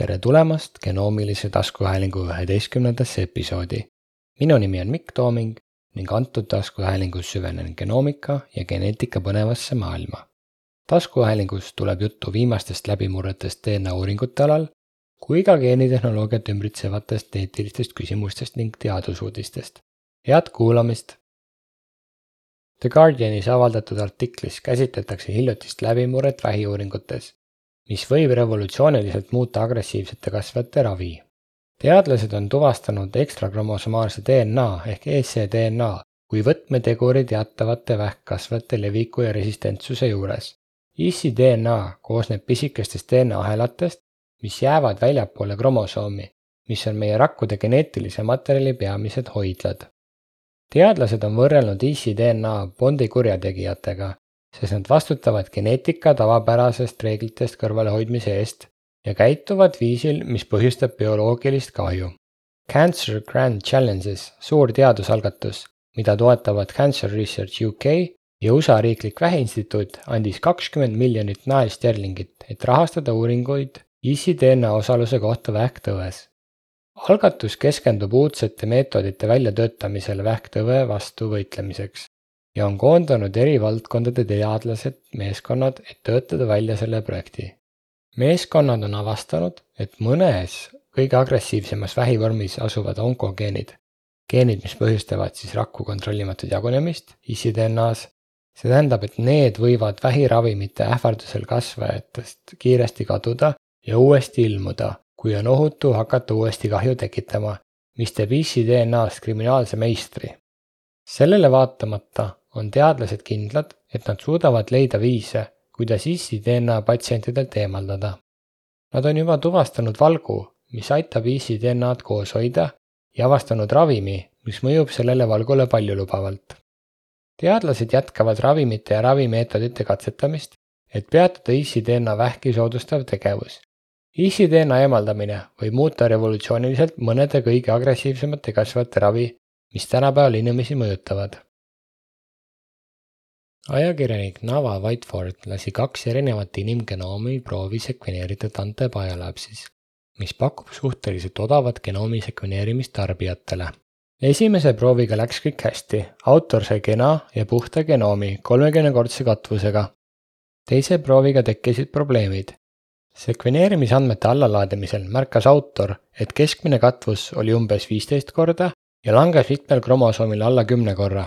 tere tulemast genoomilise taskuhäälingu üheteistkümnendasse episoodi. minu nimi on Mikk Tooming ning antud taskuhäälingus süvenen genoomika ja geneetika põnevasse maailma. taskuhäälingus tuleb juttu viimastest läbimurretest DNA uuringute alal kui ka geenitehnoloogiat ümbritsevatest eetilistest küsimustest ning teadusuudistest. head kuulamist! The Guardianis avaldatud artiklis käsitletakse hiljutist läbimurret vähiuuringutes mis võib revolutsiooniliselt muuta agressiivsete kasvajate ravi. teadlased on tuvastanud ekstrakromosomaalse DNA ehk ecDNA kui võtmeteguri teatavate vähkkasvajate leviku ja resistentsuse juures. ecDNA koosneb pisikestest DNA ahelatest, mis jäävad väljapoole kromosoomi, mis on meie rakkude geneetilise materjali peamised hoidlad. teadlased on võrrelnud ecDNA Bondi kurjategijatega sest nad vastutavad geneetika tavapärasest reeglitest kõrvalehoidmise eest ja käituvad viisil, mis põhjustab bioloogilist kahju. Cancer Grand Challenges, suur teadusalgatus, mida toetavad Cancer Research UK ja USA riiklik väheinstituut, andis kakskümmend miljonit naelsterlingit, et rahastada uuringuid ICDNA osaluse kohta vähktõves. algatus keskendub uudsete meetodite väljatöötamisele vähktõve vastu võitlemiseks ja on koondanud eri valdkondade teadlased meeskonnad, et töötada välja selle projekti. meeskonnad on avastanud, et mõnes kõige agressiivsemas vähivormis asuvad onkogeenid, geenid, mis põhjustavad siis rakku kontrollimatut jagunemist ICDNA-s, see tähendab, et need võivad vähiravimite ähvardusel kasvajatest kiiresti kaduda ja uuesti ilmuda, kui on ohutu hakata uuesti kahju tekitama, mis teeb ICDNA-st kriminaalse meistri. sellele vaatamata on teadlased kindlad, et nad suudavad leida viise, kuidas ISI DNA patsientidelt eemaldada. Nad on juba tuvastanud valgu, mis aitab ISI DNA-d koos hoida ja avastanud ravimi, mis mõjub sellele valgule paljulubavalt. teadlased jätkavad ravimite ja ravimeetodite katsetamist, et peatada ISI DNA vähki soodustav tegevus. ISI DNA eemaldamine võib muuta revolutsiooniliselt mõnede kõige agressiivsemate kasvajate ravi, mis tänapäeval inimesi mõjutavad ajakirjanik Nava Whiteford lasi kaks erinevat inimgenoomi proovi sekveneerida Dante Biolabsis, mis pakub suhteliselt odavat genoomi sekveneerimist tarbijatele. esimese prooviga läks kõik hästi, autor sai kena ja puhta genoomi kolmekümnekordse katvusega. teise prooviga tekkisid probleemid. sekveneerimisandmete allalaadimisel märkas autor, et keskmine katvus oli umbes viisteist korda ja langes mitmel kromosoomil alla kümne korra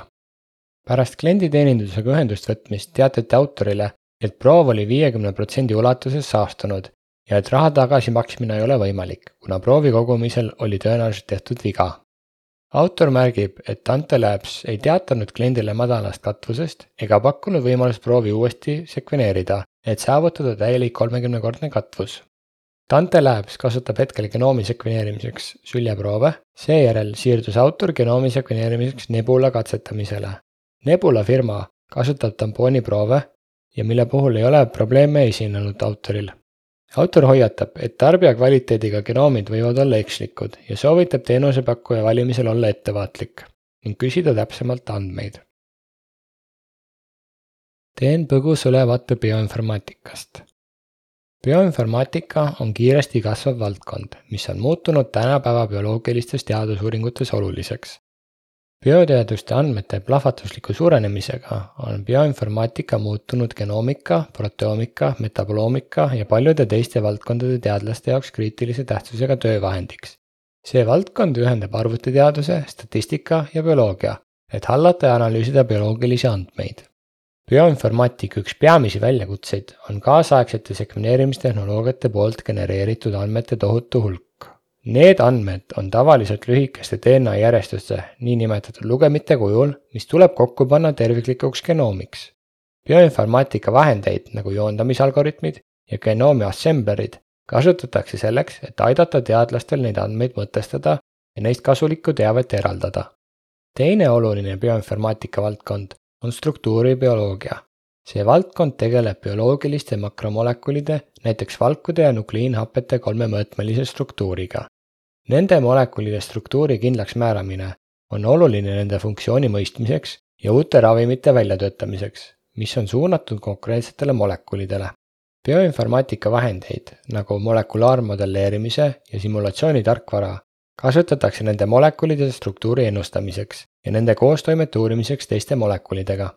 pärast klienditeenindusega ühendust võtmist teatati autorile, et proov oli viiekümne protsendi ulatuses saastunud ja et raha tagasimaksmine ei ole võimalik, kuna proovi kogumisel oli tõenäoliselt tehtud viga. autor märgib, et Ante Labs ei teatanud kliendile madalast katvusest ega pakkunud võimalust proovi uuesti sekveneerida, et saavutada täielik kolmekümnekordne katvus. Dante Labs kasutab hetkel genoomi sekveneerimiseks süljeproove, seejärel siirdus autor genoomi sekveneerimiseks Nebula katsetamisele Nebula firma kasutab tampooniproove ja mille puhul ei ole probleeme esinenud autoril. autor hoiatab, et tarbija kvaliteediga genoomid võivad olla ekslikud ja soovitab teenusepakkuja valimisel olla ettevaatlik ning küsida täpsemalt andmeid. teen põgusa ülevaate bioinformaatikast. bioinformaatika on kiiresti kasvav valdkond, mis on muutunud tänapäeva bioloogilistes teadusuuringutes oluliseks bioteaduste andmete plahvatusliku suurenemisega on bioinformaatika muutunud genoomika, proteoomika, metaboloomika ja paljude teiste valdkondade teadlaste jaoks kriitilise tähtsusega töövahendiks. see valdkond ühendab arvutiteaduse, statistika ja bioloogia, et hallata ja analüüsida bioloogilisi andmeid. bioinformaatika üks peamisi väljakutseid on kaasaegsete sekveneerimistehnoloogiate poolt genereeritud andmete tohutu hulk. Need andmed on tavaliselt lühikeste DNA järjestuste, niinimetatud lugemite kujul, mis tuleb kokku panna terviklikuks genoomiks. bioinformaatika vahendeid nagu joondamisalgoritmid ja genoomi assemblerid kasutatakse selleks, et aidata teadlastel neid andmeid mõtestada ja neist kasulikku teavet eraldada. teine oluline bioinformaatika valdkond on struktuuribioloogia. see valdkond tegeleb bioloogiliste makromolekulide, näiteks valkude ja nukliinhapete kolmemõõtmelise struktuuriga Nende molekulide struktuuri kindlaksmääramine on oluline nende funktsiooni mõistmiseks ja uute ravimite väljatöötamiseks, mis on suunatud konkreetsetele molekulidele. bioinformaatika vahendeid nagu molekulaarmodelleerimise ja simulatsiooni tarkvara kasutatakse nende molekulide struktuuri ennustamiseks ja nende koostoimete uurimiseks teiste molekulidega.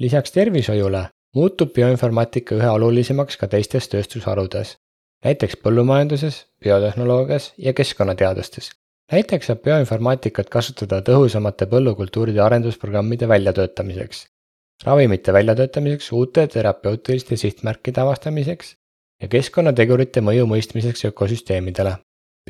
lisaks tervishoiule muutub bioinformaatika üha olulisemaks ka teistes tööstusharudes, näiteks põllumajanduses, biotehnoloogias ja keskkonnateadustes. näiteks saab bioinformaatikat kasutada tõhusamate põllukultuuride arendusprogrammide väljatöötamiseks, ravimite väljatöötamiseks, uute terapeutiliste sihtmärkide avastamiseks ja keskkonnategurite mõju mõistmiseks ökosüsteemidele.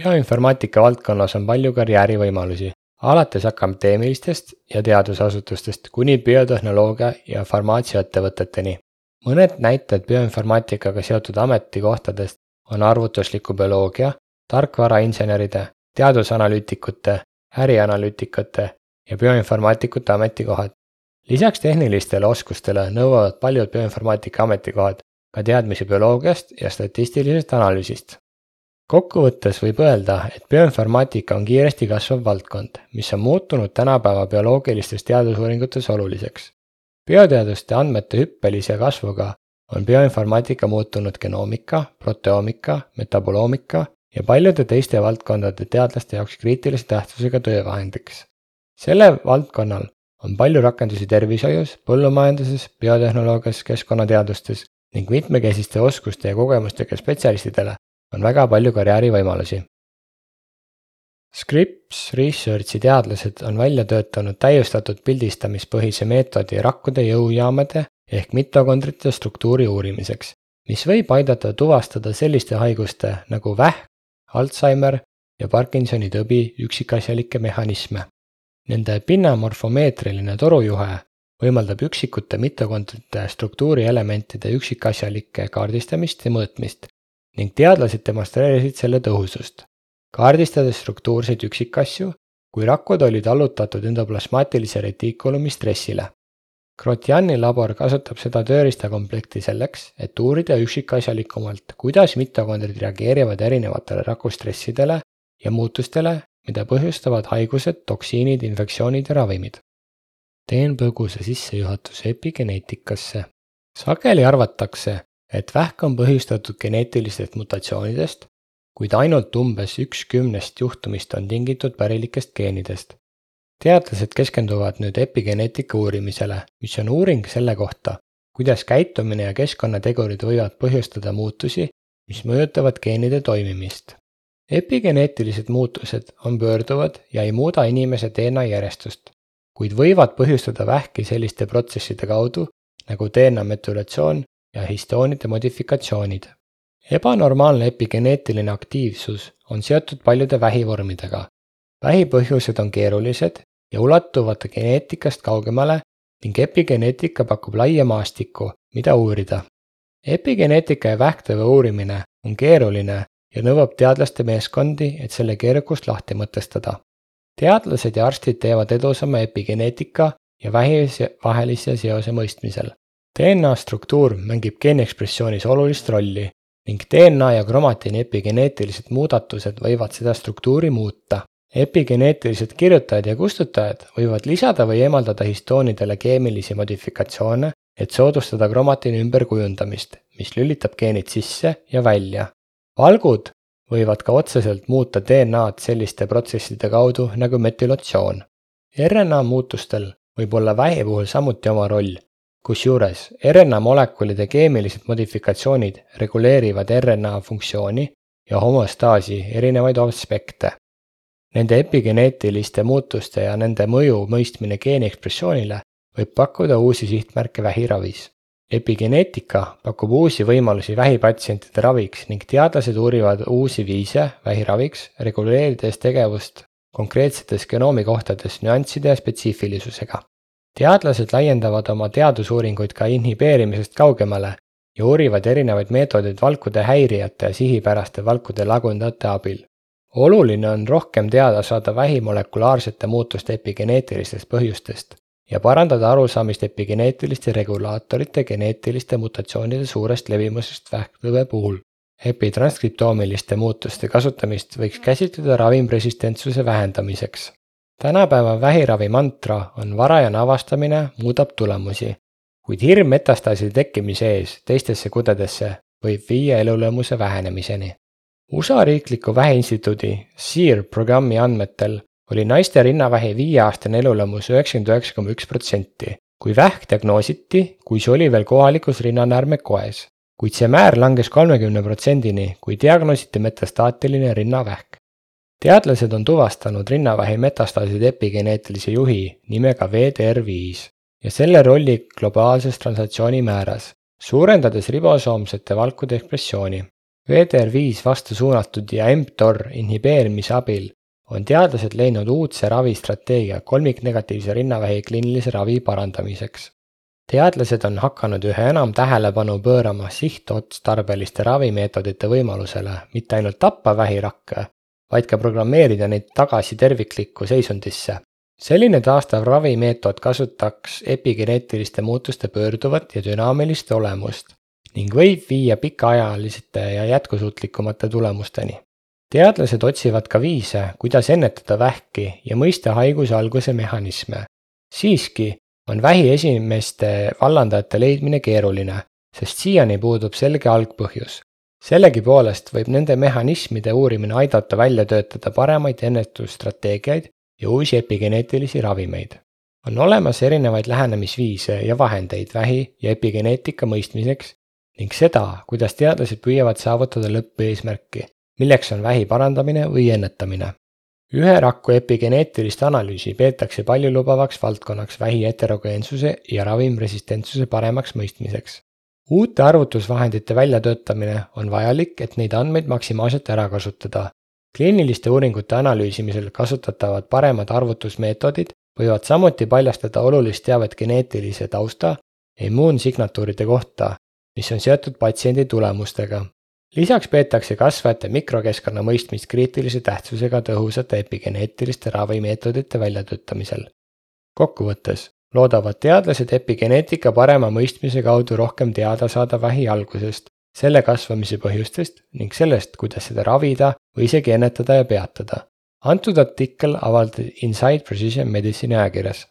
bioinformaatika valdkonnas on palju karjäärivõimalusi, alates akadeemilistest ja teadusasutustest kuni biotehnoloogia ja farmaatsiaettevõteteni. mõned näited bioinformaatikaga seotud ametikohtadest on arvutusliku bioloogia, tarkvarainseneride, teadusanalüütikute, ärianalüütikute ja bioinformaatikute ametikohad. lisaks tehnilistele oskustele nõuavad paljud bioinformaatika ametikohad ka teadmisi bioloogiast ja statistilisest analüüsist kokkuvõttes võib öelda, et bioinformaatika on kiiresti kasvav valdkond, mis on muutunud tänapäeva bioloogilistes teadusuuringutes oluliseks. bioteaduste andmete hüppelise kasvuga on bioinformaatika muutunud genoomika, proteoomika, metaboloomika ja paljude teiste valdkondade teadlaste jaoks kriitilise tähtsusega töövahendiks. sellel valdkonnal on palju rakendusi tervishoius, põllumajanduses, biotehnoloogias, keskkonnateadustes ning mitmekesiste oskuste ja kogemustega spetsialistidele on väga palju karjäärivõimalusi. Scripps Researchi teadlased on välja töötanud täiustatud pildistamispõhise meetodi rakkude jõujaamade ehk mitokondrite struktuuri uurimiseks, mis võib aidata tuvastada selliste haiguste nagu vähk, Alzheimer ja Parkinsoni tõbi üksikasjalikke mehhanisme. Nende pinnamorfomeetriline torujuhe võimaldab üksikute mitokondrite struktuurielementide üksikasjalikke kaardistamist ja mõõtmist ning teadlased demonstreerisid selle tõhusust, kaardistades struktuurseid üksikasju, kui rakud olid allutatud endoplasmaatilise retiikulumi stressile. Grotjani labor kasutab seda tööriistakomplekti selleks, et uurida üksikasjalikumalt, kuidas mitokondrid reageerivad erinevatele rakustressidele ja muutustele, mida põhjustavad haigused, toksiinid, infektsioonid ja ravimid. teen põgusa sissejuhatuse epigeneetikasse. sageli arvatakse, et vähk on põhjustatud geneetilistest mutatsioonidest, kuid ainult umbes üks kümnest juhtumist on tingitud pärilikest geenidest. Teadlased keskenduvad nüüd epigeneetika uurimisele, mis on uuring selle kohta, kuidas käitumine ja keskkonnategurid võivad põhjustada muutusi, mis mõjutavad geenide toimimist. epigeneetilised muutused on pöörduvad ja ei muuda inimese DNA järjestust, kuid võivad põhjustada vähki selliste protsesside kaudu nagu DNA metülatsioon ja histoonide modifikatsioonid. ebanormaalne epigeneetiline aktiivsus on seotud paljude vähivormidega. vähi põhjused on keerulised ja ulatuvad geneetikast kaugemale ning epigeneetika pakub laia maastikku, mida uurida. epigeneetika ja vähktõve uurimine on keeruline ja nõuab teadlaste meeskondi, et selle keerukust lahti mõtestada. teadlased ja arstid teevad edusamme epigeneetika ja vähi vahelise seose mõistmisel. DNA struktuur mängib geeniekspressioonis olulist rolli ning DNA ja kromatiini epigeneetilised muudatused võivad seda struktuuri muuta. Epigeneetilised kirjutajad ja kustutajad võivad lisada või eemaldada histoonidele keemilisi modifikatsioone, et soodustada kromatiini ümberkujundamist, mis lülitab geenid sisse ja välja. valgud võivad ka otseselt muuta DNA-d selliste protsesside kaudu nagu metülatsioon. RNA muutustel võib olla vähi puhul samuti oma roll kusjuures RNA molekulide keemilised modifikatsioonid reguleerivad RNA funktsiooni ja homostaasi erinevaid aspekte. Nende epigeneetiliste muutuste ja nende mõju mõistmine geeniekspressioonile võib pakkuda uusi sihtmärke vähiravis. epigeneetika pakub uusi võimalusi vähipatsientide raviks ning teadlased uurivad uusi viise vähiraviks, reguleerides tegevust konkreetsetes genoomikohtades nüansside ja spetsiifilisusega teadlased laiendavad oma teadusuuringuid ka inhibeerimisest kaugemale ja uurivad erinevaid meetodeid valkude häirijate ja sihipäraste valkude lagundajate abil. Oluline on rohkem teada saada vähimolekulaarsete muutuste epigeneetilistest põhjustest ja parandada arusaamist epigeneetiliste regulaatorite geneetiliste mutatsioonide suurest levimusest vähktõve puhul. epitransskriptoomiliste muutuste kasutamist võiks käsitleda ravimresistentsuse vähendamiseks tänapäeva vähiravi mantra on varajane avastamine muudab tulemusi, kuid hirm metastaaside tekkimise ees teistesse kudedesse võib viia elulõmuse vähenemiseni. USA riikliku väheinstituudi SEER programmi andmetel oli naiste rinnavähi viieaastane elulõmus üheksakümmend üheksa koma üks protsenti, kui vähk diagnoositi, kui see oli veel kohalikus rinnanäärme koes, kuid see määr langes kolmekümne protsendini, kui diagnoositi metastaatiline rinnavähk teadlased on tuvastanud rinnavähi metastaaside epigeneetilise juhi nimega VDR5 ja selle rolli globaalses translatsiooni määras, suurendades ribosoomsete valkude ekspressiooni. VDR5 vastu suunatud ja mTOR inhibeerimise abil on teadlased leidnud uudse ravistrateegia kolmiknegatiivse rinnavähi kliinilise ravi parandamiseks. teadlased on hakanud üha enam tähelepanu pöörama sihtotstarbeliste ravimeetodite võimalusele mitte ainult tappa vähirakke, vaid ka programmeerida neid tagasi terviklikku seisundisse. selline taastav ravimeetod kasutaks epigeneetiliste muutuste pöörduvat ja dünaamilist olemust ning võib viia pikaajaliste ja jätkusuutlikumate tulemusteni. teadlased otsivad ka viise, kuidas ennetada vähki ja mõista haiguse alguse mehhanisme. siiski on vähi esimeste vallandajate leidmine keeruline, sest siiani puudub selge algpõhjus sellegipoolest võib nende mehhanismide uurimine aidata välja töötada paremaid ennetusstrateegiaid ja uusi epigeneetilisi ravimeid. on olemas erinevaid lähenemisviise ja vahendeid vähi ja epigeneetika mõistmiseks ning seda, kuidas teadlased püüavad saavutada lõppeesmärki, milleks on vähi parandamine või ennetamine. ühe raku epigeneetilist analüüsi peetakse paljulubavaks valdkonnaks vähi heterogeensuse ja ravimresistentsuse paremaks mõistmiseks uute arvutusvahendite väljatöötamine on vajalik, et neid andmeid maksimaalselt ära kasutada. kliiniliste uuringute analüüsimisel kasutatavad paremad arvutusmeetodid võivad samuti paljastada olulist teavet geneetilise tausta ja immuunsignatuuride kohta, mis on seotud patsiendi tulemustega. lisaks peetakse kasvajate mikrokeskkonna mõistmist kriitilise tähtsusega tõhusate epigeneetiliste ravimeetodite väljatöötamisel. kokkuvõttes, loodavad teadlased epigeneetika parema mõistmise kaudu rohkem teada saada vähi algusest, selle kasvamise põhjustest ning sellest, kuidas seda ravida või isegi ennetada ja peatada. antud artikkel avaldati Inside Precision Medicine'i ajakirjas.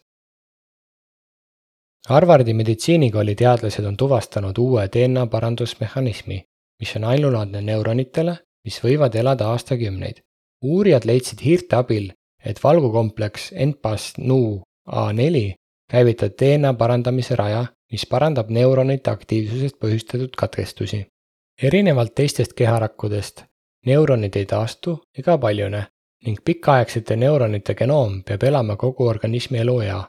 Harvardi meditsiinikooli teadlased on tuvastanud uue DNA parandusmehhanismi, mis on ainulaadne neuronitele, mis võivad elada aastakümneid. uurijad leidsid hiirte abil, et valgukompleks NPAS-NU A4 käivitab DNA parandamise raja, mis parandab neuronite aktiivsusest põhjustatud katkestusi. erinevalt teistest keharakkudest, neuronid ei taastu ega paljune ning pikaaegsete neuronite genoom peab elama kogu organismi eluea.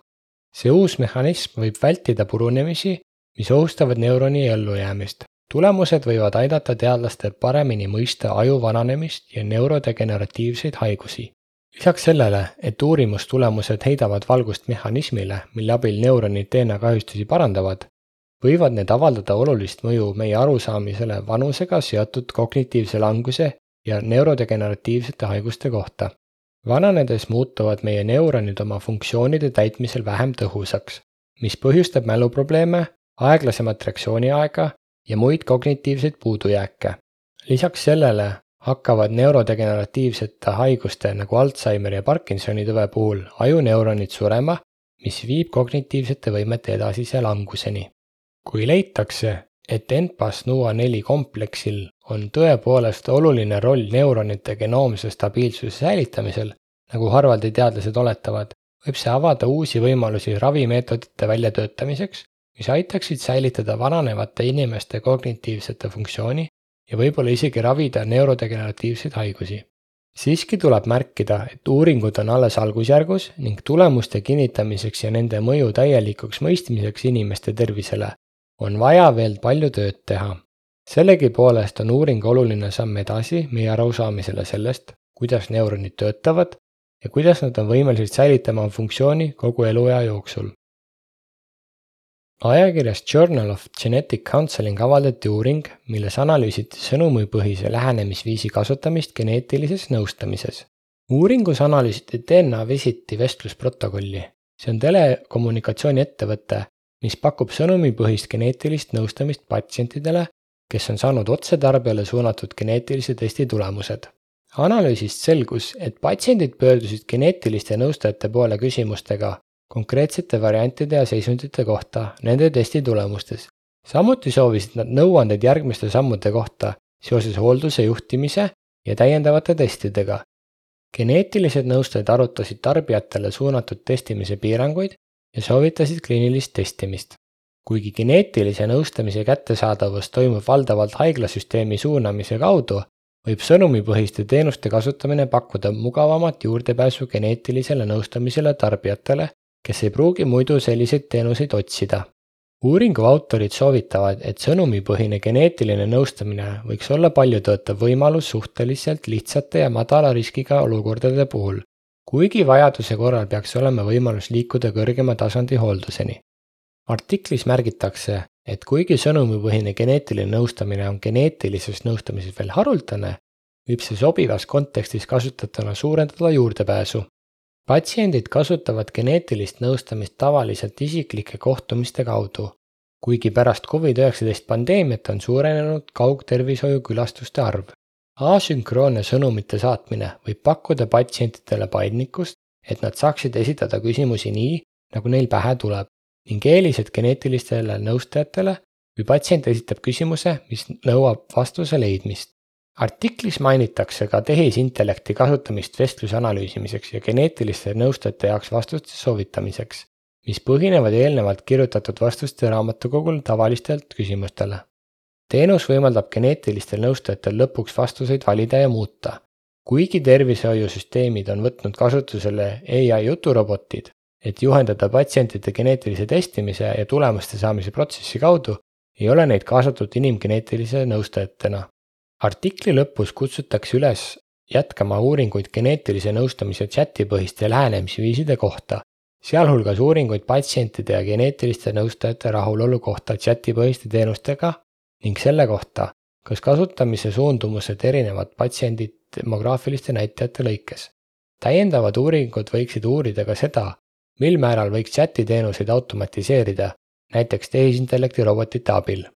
See uus mehhanism võib vältida purunemisi, mis ohustavad neuroni ellujäämist. tulemused võivad aidata teadlastel paremini mõista aju vananemist ja neurodegeneratiivseid haigusi lisaks sellele, et uurimustulemused heidavad valgust mehhanismile, mille abil neuronid DNA kahjustusi parandavad, võivad need avaldada olulist mõju meie arusaamisele vanusega seotud kognitiivse languse ja neurodegeneratiivsete haiguste kohta. Vananedes muutuvad meie neuronid oma funktsioonide täitmisel vähem tõhusaks, mis põhjustab mäluprobleeme, aeglasemat reaktsiooniaega ja muid kognitiivseid puudujääke. lisaks sellele hakkavad neurodegeneratiivsete haiguste nagu Alžeimeri ja Parkinsoni tüve puhul ajuneuronid surema, mis viib kognitiivsete võimete edasise languseni. kui leitakse, et NPAS NUA4 kompleksil on tõepoolest oluline roll neuronite genoomse stabiilsuse säilitamisel, nagu Harvardi teadlased oletavad, võib see avada uusi võimalusi ravimeetodite väljatöötamiseks, mis aitaksid säilitada vananevate inimeste kognitiivsete funktsiooni ja võib-olla isegi ravida neurodegeneratiivseid haigusi. siiski tuleb märkida, et uuringud on alles algusjärgus ning tulemuste kinnitamiseks ja nende mõju täielikuks mõistmiseks inimeste tervisele on vaja veel palju tööd teha. Sellegipoolest on uuring oluline samm edasi meie arusaamisele sellest, kuidas neuronid töötavad ja kuidas nad on võimelised säilitama funktsiooni kogu eluea jooksul ajakirjas Journal of Genetic Counseling avaldati uuring, milles analüüsiti sõnumipõhise lähenemisviisi kasutamist geneetilises nõustamises. uuringus analüüsiti DNA Visiti vestlusprotokolli. see on telekommunikatsiooniettevõte, mis pakub sõnumipõhist geneetilist nõustamist patsientidele, kes on saanud otsetarbijale suunatud geneetilise testi tulemused. analüüsist selgus, et patsiendid pöördusid geneetiliste nõustajate poole küsimustega, konkreetsete variantide ja seisundite kohta nende testi tulemustes samuti soovisid nad nõuandeid järgmiste sammude kohta seoses hoolduse juhtimise ja täiendavate testidega. geneetilised nõustajad arutasid tarbijatele suunatud testimise piiranguid ja soovitasid kliinilist testimist. Kuigi geneetilise nõustamise kättesaadavus toimub valdavalt haiglasüsteemi suunamise kaudu, võib sõnumipõhiste teenuste kasutamine pakkuda mugavamat juurdepääsu geneetilisele nõustamisele tarbijatele, kes ei pruugi muidu selliseid teenuseid otsida uuringu autorid soovitavad, et sõnumipõhine geneetiline nõustamine võiks olla paljutõotav võimalus suhteliselt lihtsate ja madala riskiga olukordade puhul, kuigi vajaduse korral peaks olema võimalus liikuda kõrgema tasandi hoolduseni. Artiklis märgitakse, et kuigi sõnumipõhine geneetiline nõustamine on geneetilises nõustamises veel haruldane, võib see sobivas kontekstis kasutatuna suurendada juurdepääsu patsiendid kasutavad geneetilist nõustamist tavaliselt isiklike kohtumiste kaudu, kuigi pärast Covid-19 pandeemiat on suurenenud kaugtervishoiu külastuste arv. asünkroonne sõnumite saatmine võib pakkuda patsientidele paindlikkust, et nad saaksid esitada küsimusi nii, nagu neil pähe tuleb ning eelised geneetilistele nõustajatele, kui patsient esitab küsimuse, mis nõuab vastuse leidmist artiklis mainitakse ka tehisintellekti kasutamist vestluse analüüsimiseks ja geneetiliste nõustajate jaoks vastuste soovitamiseks, mis põhinevad eelnevalt kirjutatud vastuste raamatukogul tavalistelt küsimustele. teenus võimaldab geneetilistel nõustajatel lõpuks vastuseid valida ja muuta. kuigi tervishoiusüsteemid on võtnud kasutusele ai juturobotid, et juhendada patsientide geneetilise testimise ja tulemuste saamise protsessi kaudu, ei ole neid kaasatud inimgeneetilise nõustajatena artikli lõpus kutsutakse üles jätkama uuringuid geneetilise nõustamise chatipõhiste lähenemisviiside kohta, sealhulgas uuringuid patsientide ja geneetiliste nõustajate rahulolu kohta chatipõhiste teenustega ning selle kohta, kas kasutamise suundumused erinevad patsiendi demograafiliste näitajate lõikes. täiendavad uuringud võiksid uurida ka seda, mil määral võiks chati teenuseid automatiseerida, näiteks tehisintellekti robotite abil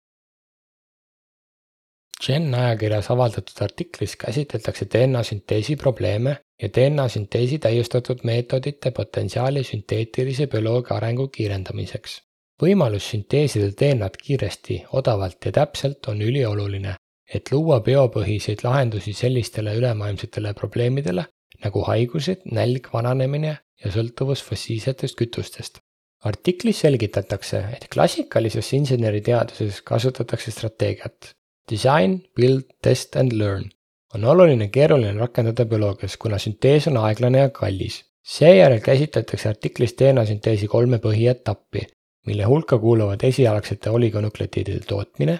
Gen ajakirjas avaldatud artiklis käsitletakse DNA sünteesi probleeme ja DNA sünteesi täiustatud meetodite potentsiaali sünteetilise bioloogia arengu kiirendamiseks. võimalus sünteesida DNA-d kiiresti, odavalt ja täpselt on ülioluline, et luua biopõhiseid lahendusi sellistele ülemaailmsetele probleemidele nagu haigused, nälg, vananemine ja sõltuvus fossiilsetest kütustest. artiklis selgitatakse, et klassikalises inseneriteaduses kasutatakse strateegiat Design, build, test and learn on oluline keeruline rakendada bioloogias, kuna süntees on aeglane ja kallis. seejärel käsitletakse artiklis DNA-sünteesi kolme põhietappi, mille hulka kuuluvad esialgsete oligonukleotiidide tootmine,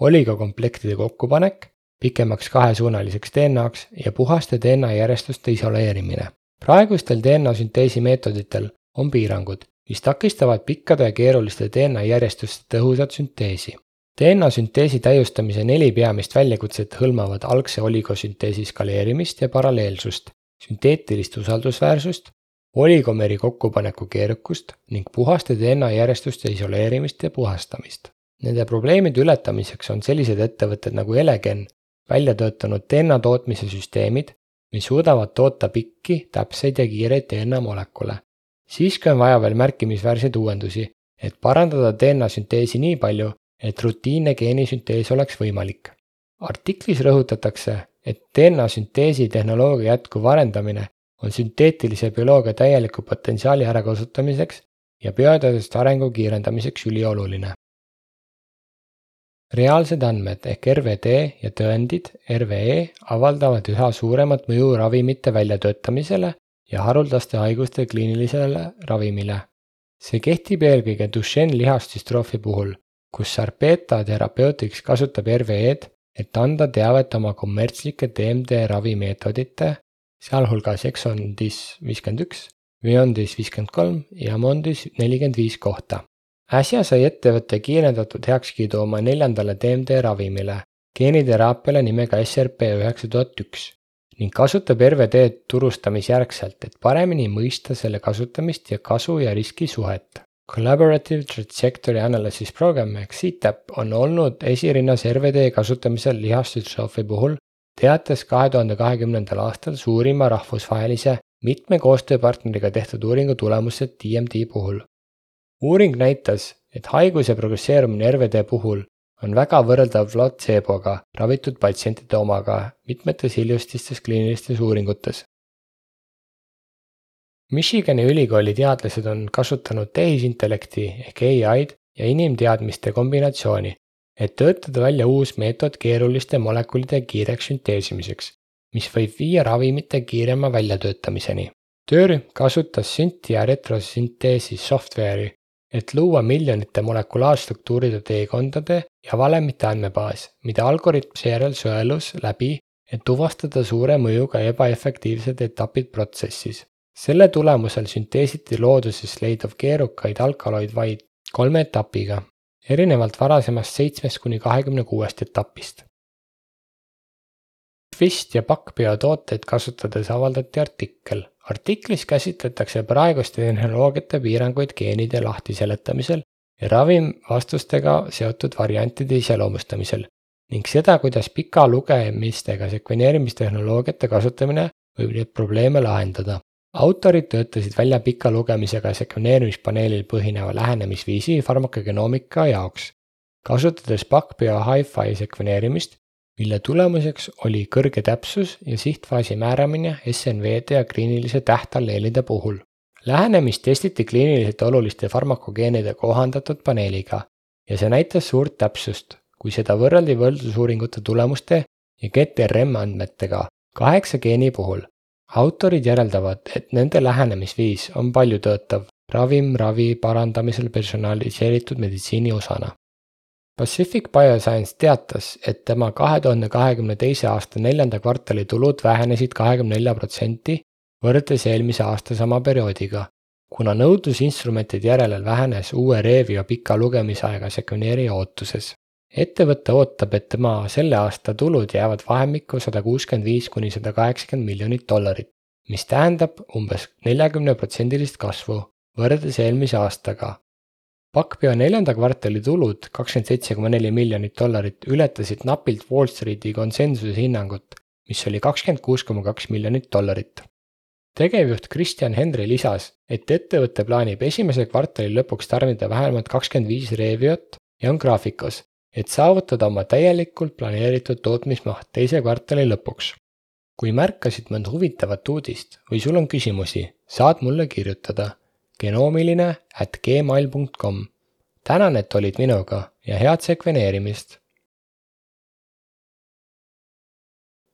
oligokomplektide kokkupanek, pikemaks kahesuunaliseks DNA-ks ja puhaste DNA järjestuste isoleerimine. Praegustel DNA-sünteesi meetoditel on piirangud, mis takistavad pikkade ja keeruliste DNA järjestuste tõhusat sünteesi DNA sünteesi täiustamise neli peamist väljakutset hõlmavad algse oligosünteesi skaleerimist ja paralleelsust, sünteetilist usaldusväärsust, oligomeri kokkupaneku keerukust ning puhaste DNA järjestuste isoleerimist ja puhastamist. Nende probleemide ületamiseks on sellised ettevõtted nagu Elegen välja töötanud DNA tootmise süsteemid, mis suudavad toota pikki, täpseid ja kiireid DNA molekule. siiski on vaja veel märkimisväärseid uuendusi, et parandada DNA sünteesi nii palju, et rutiinne geenisüntees oleks võimalik. artiklis rõhutatakse, et DNA sünteesi tehnoloogia jätkuv arendamine on sünteetilise bioloogia täieliku potentsiaali ärakasutamiseks ja bioteaduste arengu kiirendamiseks ülioluline. Reaalsed andmed ehk RVD ja tõendid, RVE, avaldavad üha suuremat mõju ravimite väljatöötamisele ja haruldaste haiguste kliinilisele ravimile. see kehtib eelkõige Duchenne lihasdüstroofi puhul kus Sarepta Therapeutics kasutab RVE-d, et anda teavet oma kommertslike DMD ravimeetodite, sealhulgas Exondis viiskümmend üks, Vyondis viiskümmend kolm ja Mondis nelikümmend viis kohta. Äsja sai ettevõte kiirendatud heakskiidu oma neljandale DMD ravimile, geeniteraapiale nimega SRP üheksa tuhat üks ning kasutab RVD-d turustamisjärgselt, et paremini mõista selle kasutamist ja kasu ja riski suhet. Collaborative Trajectory Analysis Program ehk CTAP on olnud esirinnas RVD kasutamisel lihasdüstroofi puhul, teates kahe tuhande kahekümnendal aastal suurima rahvusvahelise mitme koostööpartneriga tehtud uuringu tulemused DMD puhul. Uuring näitas, et haiguse progresseerumine RVD puhul on väga võrreldav platseeboga ravitud patsientide omaga mitmetes hiljutistes kliinilistes uuringutes. Michigani ülikooli teadlased on kasutanud tehisintellekti ehk ai-d ja inimteadmiste kombinatsiooni, et töötada välja uus meetod keeruliste molekulide kiireks sünteesimiseks, mis võib viia ravimite kiirema väljatöötamiseni. töörühm kasutas sünti ja retrosünteesi software'i, et luua miljonite molekulaarstruktuuride teekondade ja valemite andmebaas, mida algoritm seejärel sõelus läbi, et tuvastada suure mõjuga ebaefektiivsed etapid protsessis selle tulemusel sünteesiti looduses leiduv keerukaid alkaloid vaid kolme etapiga, erinevalt varasemast seitsmest kuni kahekümne kuuest etapist. Twist ja Backbio tooteid kasutades avaldati artikkel. artiklis käsitletakse praeguste tehnoloogiate piiranguid geenide lahtiseletamisel ja ravimvastustega seotud variantide iseloomustamisel ning seda, kuidas pika lugemistega sekveneerimistehnoloogiate kasutamine võib neid probleeme lahendada autorid töötasid välja pika lugemisega sekveneerimispaneelil põhineva lähenemisviisi farmakogenoomika jaoks, kasutades Backbio hi-fi sekveneerimist, mille tulemuseks oli kõrge täpsus ja sihtfaasi määramine SNV-de ja kliinilise tähtalleelide puhul. lähenemist testiti kliiniliselt oluliste farmakogeenide kohandatud paneeliga ja see näitas suurt täpsust, kui seda võrreldi võrdlusuuringute tulemuste ja GTRM andmetega kaheksa geeni puhul autorid järeldavad, et nende lähenemisviis on paljutöötav ravim ravi parandamisel personaliseeritud meditsiini osana. Pacific Bioscience teatas, et tema kahe tuhande kahekümne teise aasta neljanda kvartali tulud vähenesid kahekümne nelja protsenti võrreldes eelmise aasta sama perioodiga, kuna nõudlus instrumentide järele vähenes uue Revio pika lugemisaega sekveneerija ootuses ettevõte ootab, et tema selle aasta tulud jäävad vahemikku sada kuuskümmend viis kuni sada kaheksakümmend miljonit dollarit, mis tähendab umbes neljakümneprotsendilist kasvu võrreldes eelmise aastaga. Pakpeo neljanda kvartali tulud, kakskümmend seitse koma neli miljonit dollarit, ületasid napilt Wall Streeti konsensuse hinnangut, mis oli kakskümmend kuus koma kaks miljonit dollarit. tegevjuht Kristjan Hendri lisas, et ettevõte plaanib esimese kvartali lõpuks tarnida vähemalt kakskümmend viis Reviot ja on graafikus, et saavutada oma täielikult planeeritud tootmismaht teise kvartali lõpuks. kui märkasid mõnd huvitavat uudist või sul on küsimusi, saad mulle kirjutada genoomiline at gmail.com. tänan, et olid minuga ja head sekveneerimist!